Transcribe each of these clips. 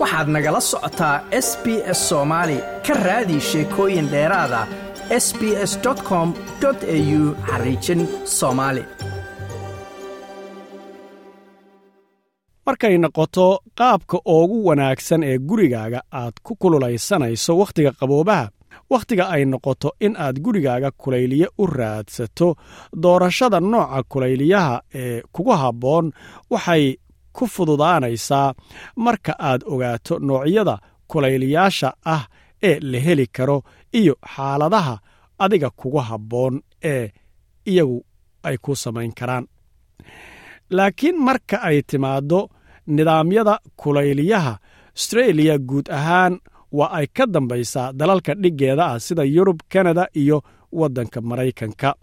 waxaad nagala socotaa s b s soomaali ka raadi sheekooyin dheeraada s b s com au xariijin soomaali markay noqoto qaabka ugu wanaagsan ee gurigaaga aad ku kululaysanayso wakhtiga qaboobaha wakhtiga ay noqoto in aad gurigaaga kulayliye u raadsato doorashada nooca kulayliyaha ee kugu habboon waxay ku fududaanaysaa marka aad ogaato noocyada kulayliyaasha ah ee la heli karo iyo xaaladaha adiga kugu habboon ee iyagu ay ku samayn karaan. Laakiin marka ay timaaddo nidaamyada kulayliyaha astreeliya guud ahaan waa ay ka dambaysaa dalalka dhiggeeda ah sida yurub kanada iyo waddanka maraykanka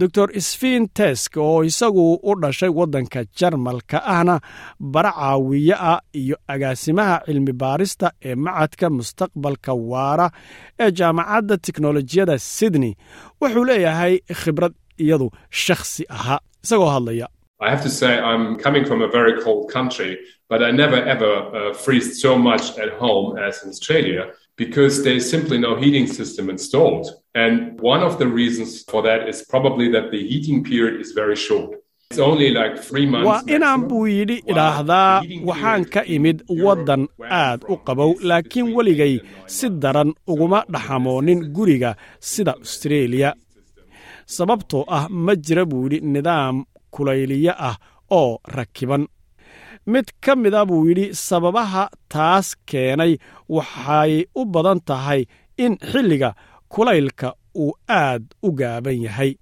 doctor sfin tesk oo isagu u dhashay waddanka jarmalka ahna bara caawiye ah iyo agaasimaha cilmi baarista ee macadka mustaqbalka waara ee jaamacadda teknolojiyadda sydney. Wuxuu leeyahay khibrad iyadu shakhsi ahaa isagoo hadlaya I have to say, I'm coming from a very cold country, but I never ever uh, freeze so much at home as in Australia because there's simply no heating system installed. And one of the reasons for that is probably that the heating period is very short. Waa inaan buu yidhi idhaahdaa waxaan ka imid waddan aad u qabow laakiin weligay si daran uguma dhaxamoonin guriga sida austreeliya sababtoo ah ma jira buu yidhi nidaam kulayliye ah oo rakiban. Mid ka mida buu yidhi sababaha taas keenay waxay u badan tahay in xilliga kulaylka uu aad u gaaban yahay.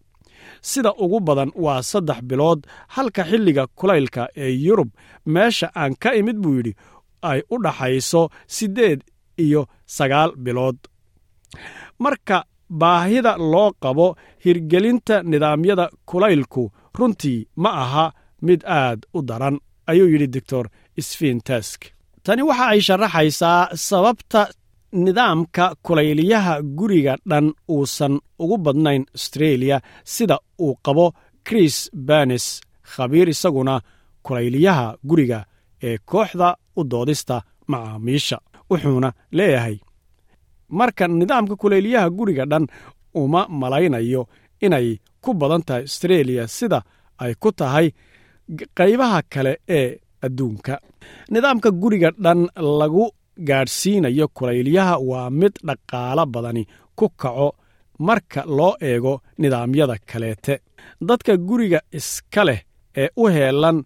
Sida ugu badan waa saddex bilood halka xilliga kulaylka ee yurub meesha aan ka imid buu yidhi ay u dhaxayso siddeed iyo sagaal bilood. Marka baahida loo qabo hirgelinta nidaamyada kulaylku runtii ma aha mid aad u daran ayuu yidhi doctor sfintesk tani waxa ay sharaxaysaa sababta nidaamka kulayliyaha guriga dhan uusan ugu badnayn astreeliya sida uu qabo chris banes khabiir isaguna kulayliyaha guriga ee kooxda u doodista macaamiisha wuxuuna leeyahay marka nidaamka kulayliyaha guriga dhan uma malaynayo inay ku badan tahay astreeliya sida ay ku tahay qaybaha kale ee adduunka. Nidaamka guriga dhan lagu gaadhsiinayo kulayliyaha waa mid dhaqaalo badani ku kaco marka loo eego nidaamyada kaleete. Dadka guriga iska leh ee u heelan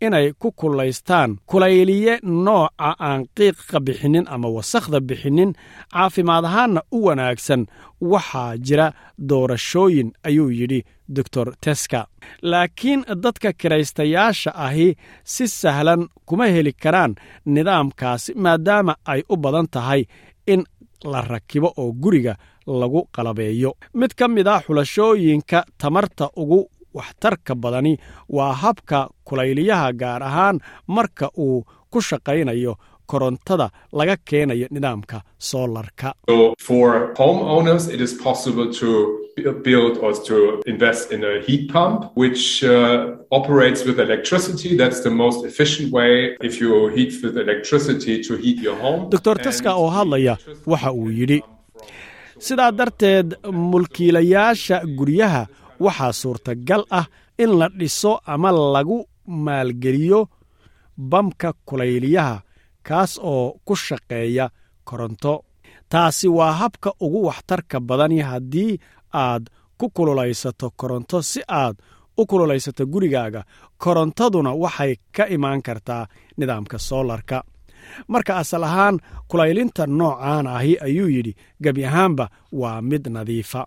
inay ku kulaystaan kulayliye nooca aan qiiqa bixinnin ama wasakhda bixinnin caafimaad ahaanna u wanaagsan. Waxaa jira doorashooyin ayuu yidhi doctor teska. Laakiin dadka kiraystayaasha ahi si sahlan kuma heli karaan nidaamkaasi maadaama ay u badan tahay in la rakibo oo guriga lagu qalabeeyo. Mid ka mid a xulashooyinka tamarta ugu waxtarka badani waa habka kulayliyaha gaar ahaan marka uu ku shaqaynayo korontada laga keenayo nidaamka soolarka. Uh, doctor teska oo hadlaya waxa uu yidhi sidaa darteed mulkiilayaasha guryaha waxaa suurtagal ah in la dhiso ama lagu maalgeliyo bamka kulayliyaha kaas oo ku shaqeeya koronto. Taasi waa habka ugu waxtarka badani haddii aad ku kululaysato koronto si aad u kululaysato gurigaaga korontaduna waxay ka imaan kartaa nidaamka soolarka marka asal ahaan kulaylinta noocaan ahi ayuu yidhi gebi ahaanba waa mid nadiifa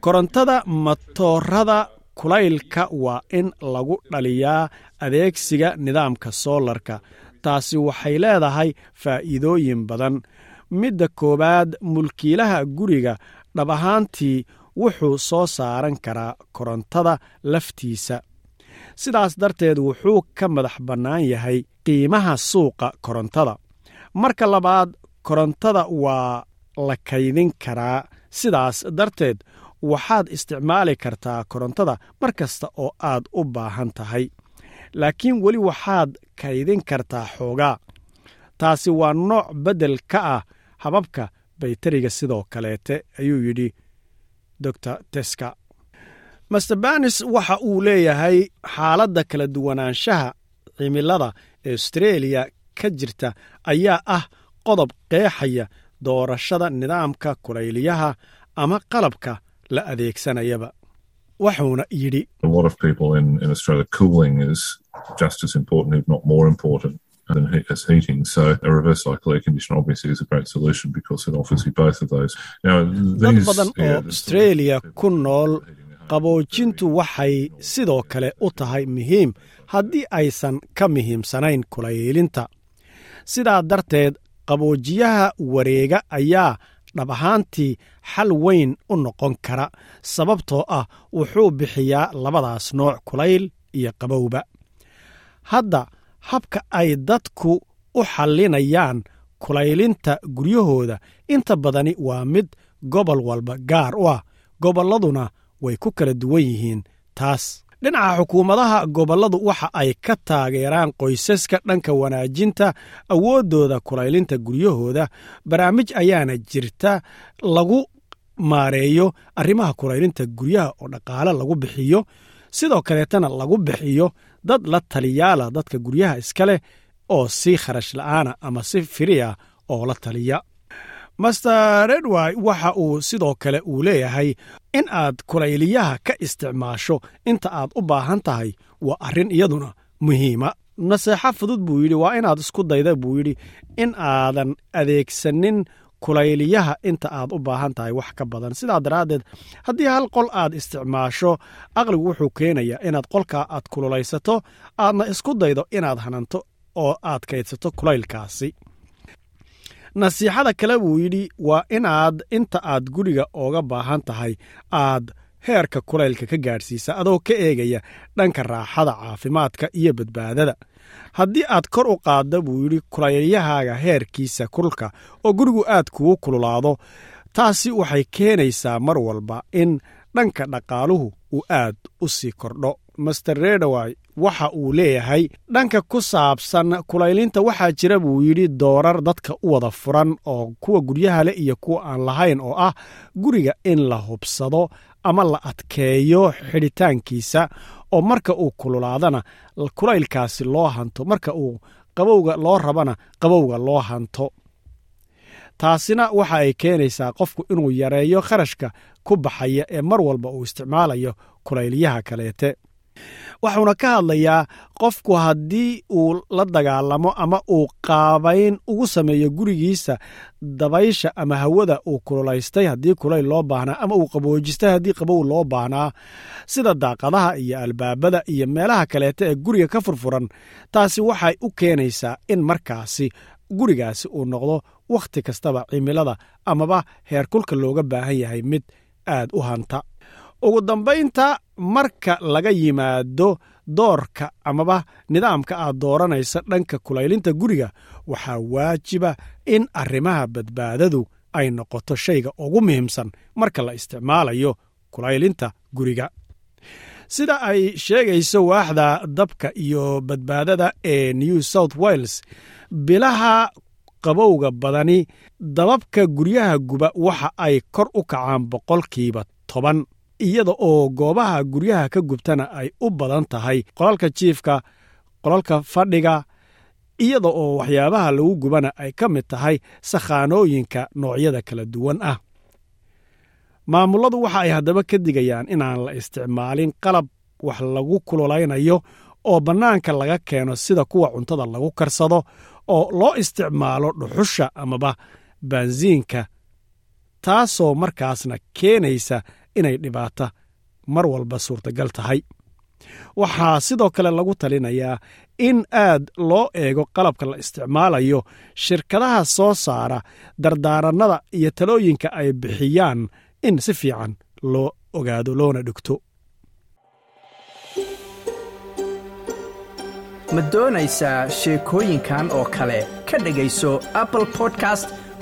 korontada matoorada kulaylka waa in lagu dhaliyaa adeegsiga nidaamka soolarka taasi waxay leedahay faa'iidooyin badan. Midda koowaad mulkiilaha guriga dhab ahaantii wuxuu soo saaran karaa korontada laftiisa. Sidaas darteed wuxuu ka madax bannaan yahay qiimaha suuqa korontada. Marka labaad korontada waa la kaydin karaa. Sidaas darteed waxaad isticmaali kartaa korontada mar kasta oo aad u baahan tahay. Laakiin weli waxaad kaydin kartaa xoogaa. Taasi waa nooc beddel ka ah hababka bayteriga sidoo kaleete ayuu yidhi dor teska. Master banis waxa uu leeyahay xaaladda kala duwanaanshaha cimilada ee austreeliya ka jirta ayaa ah qodob qeexaya doorashada nidaamka kulayliyaha ama qalabka la adeegsanayaba wuxuuna yidhi as heating. So a reverse cycle air conditioner obviously is a great solution because it offers you both of those. Now, dad badan oo australia ku nool qaboojintu waxay sidoo kale u tahay muhiim haddii aysan ka muhiimsanayn kulaylinta sidaa darteed qaboojiyaha wareega ayaa dhab ahaantii xal weyn u noqon kara sababtoo ah wuxuu bixiyaa labadaas nooc kulayl iyo qabowba. Hadda habka ay dadku u xallinayaan kulaylinta guryahooda inta badani waa mid gobol walba gaar u ah gobolladuna way ku kala duwan yihiin taas dhinaca xukuumadaha gobolladu waxa ay ka taageeraan qoysaska dhanka wanaajinta awooddooda kulaylinta guryahooda. Barnaamij ayaana jirta lagu maareeyo arrimaha kulaylinta guryaha oo dhaqaale lagu bixiyo. Sidoo kaleetana lagu bixiyo dad la taliyaala dadka guryaha iska leh oo si kharash la'aana ama si firiya oo la taliya master redwy waxa uu sidoo kale uu leeyahay in aad kulayliyaha ka isticmaasho inta aad u baahan tahay waa arrin iyaduna muhiima. Naseexo fudud buu yidhi waa inaad isku dayda buu yidhi in aadan adeegsanin kulayliyaha inta aad u baahan tahay wax ka badan. Sidaa daraaddeed haddii hal qol aad isticmaasho aqligu wuxuu keenayaa inaad qolkaa aad kululaysato aadna isku daydo inaad hananto oo aad kaydsato kulaylkaasi nasiixada kale buu yidhi waa inaad inta aad guriga ooga baahan tahay aad heerka kulaylka ka gaadhsiisa adoo ka eegaya dhanka raaxada caafimaadka iyo badbaadada. Haddii aad kor u qaadda buu yidhi kulayliyahaaga heerkiisa kulka oo gurigu aad kugu kululaado taasi waxay keenaysaa mar walba in dhanka dhaqaaluhu uu aad u sii kordho. Master redaway waxa uu leeyahay dhanka ku saabsan kulaylinta waxaa jira buu yidhi doorar dadka u wada furan oo kuwa guryaha leh iyo kuwa aan lahayn oo ah guriga in la hubsado ama la adkeeyo xidhitaankiisa oo marka uu kululaadana kulaylkaasi loo hanto marka uu qabowga loo rabana qabowga loo hanto. Taasina waxa ay keenaysaa qofku inuu yareeyo kharashka ku baxaya ee mar walba uu isticmaalayo kulayliyaha kaleete waxuuna ka hadlayaa qofku haddii uu la dagaalamo ama uu qaabayn ugu sameeyo gurigiisa dabaysha ama hawada uu kululaystay haddii kulayl loo baahnaa ama uu qaboojistay haddii qabow loo baahnaa sida daaqadaha iyo albaabada iyo meelaha kaleeta ee guriga ka furfuran taasi waxay u keenaysaa in markaasi gurigaasi uu noqdo wakhti kastaba cimilada amaba heerkulka looga baahan yahay mid aad u hanta ugu dambaynta marka laga yimaado doorka amaba nidaamka aad dooranaysa dhanka kulaylinta guriga waxaa waajiba in arrimaha badbaadadu ay noqoto shayga ugu muhiimsan marka la isticmaalayo kulaylinta guriga. Sida ay sheegayso waaxda dabka iyo badbaadada ee new south wales bilaha qabowga badani dababka guryaha guba waxa ay kor u kacaan boqolkiiba toban iyada oo goobaha guryaha ka gubtana ay u badan tahay qolalka jiifka qolalka fadhiga iyada oo waxyaabaha lagu gubana ay ka mid tahay sakhaanooyinka noocyada kala duwan ah. Maamulladu waxa ay haddaba ka digayaan inaan la isticmaalin qalab wax lagu kululaynayo oo bannaanka laga keeno sida kuwa cuntada lagu karsado oo loo isticmaalo dhuxusha amaba baansiinka taasoo markaasna keenaysa inay dhibaata mar walba suurtagal tahay. Waxaa sidoo kale lagu talinayaa in aad loo eego qalabka la isticmaalayo shirkadaha soo saara dardaarannada iyo talooyinka ay bixiyaan in si fiican loo ogaado loona dhigto. Ma doonaysaa sheekooyinkan oo kale? Ka dhegayso apple podcast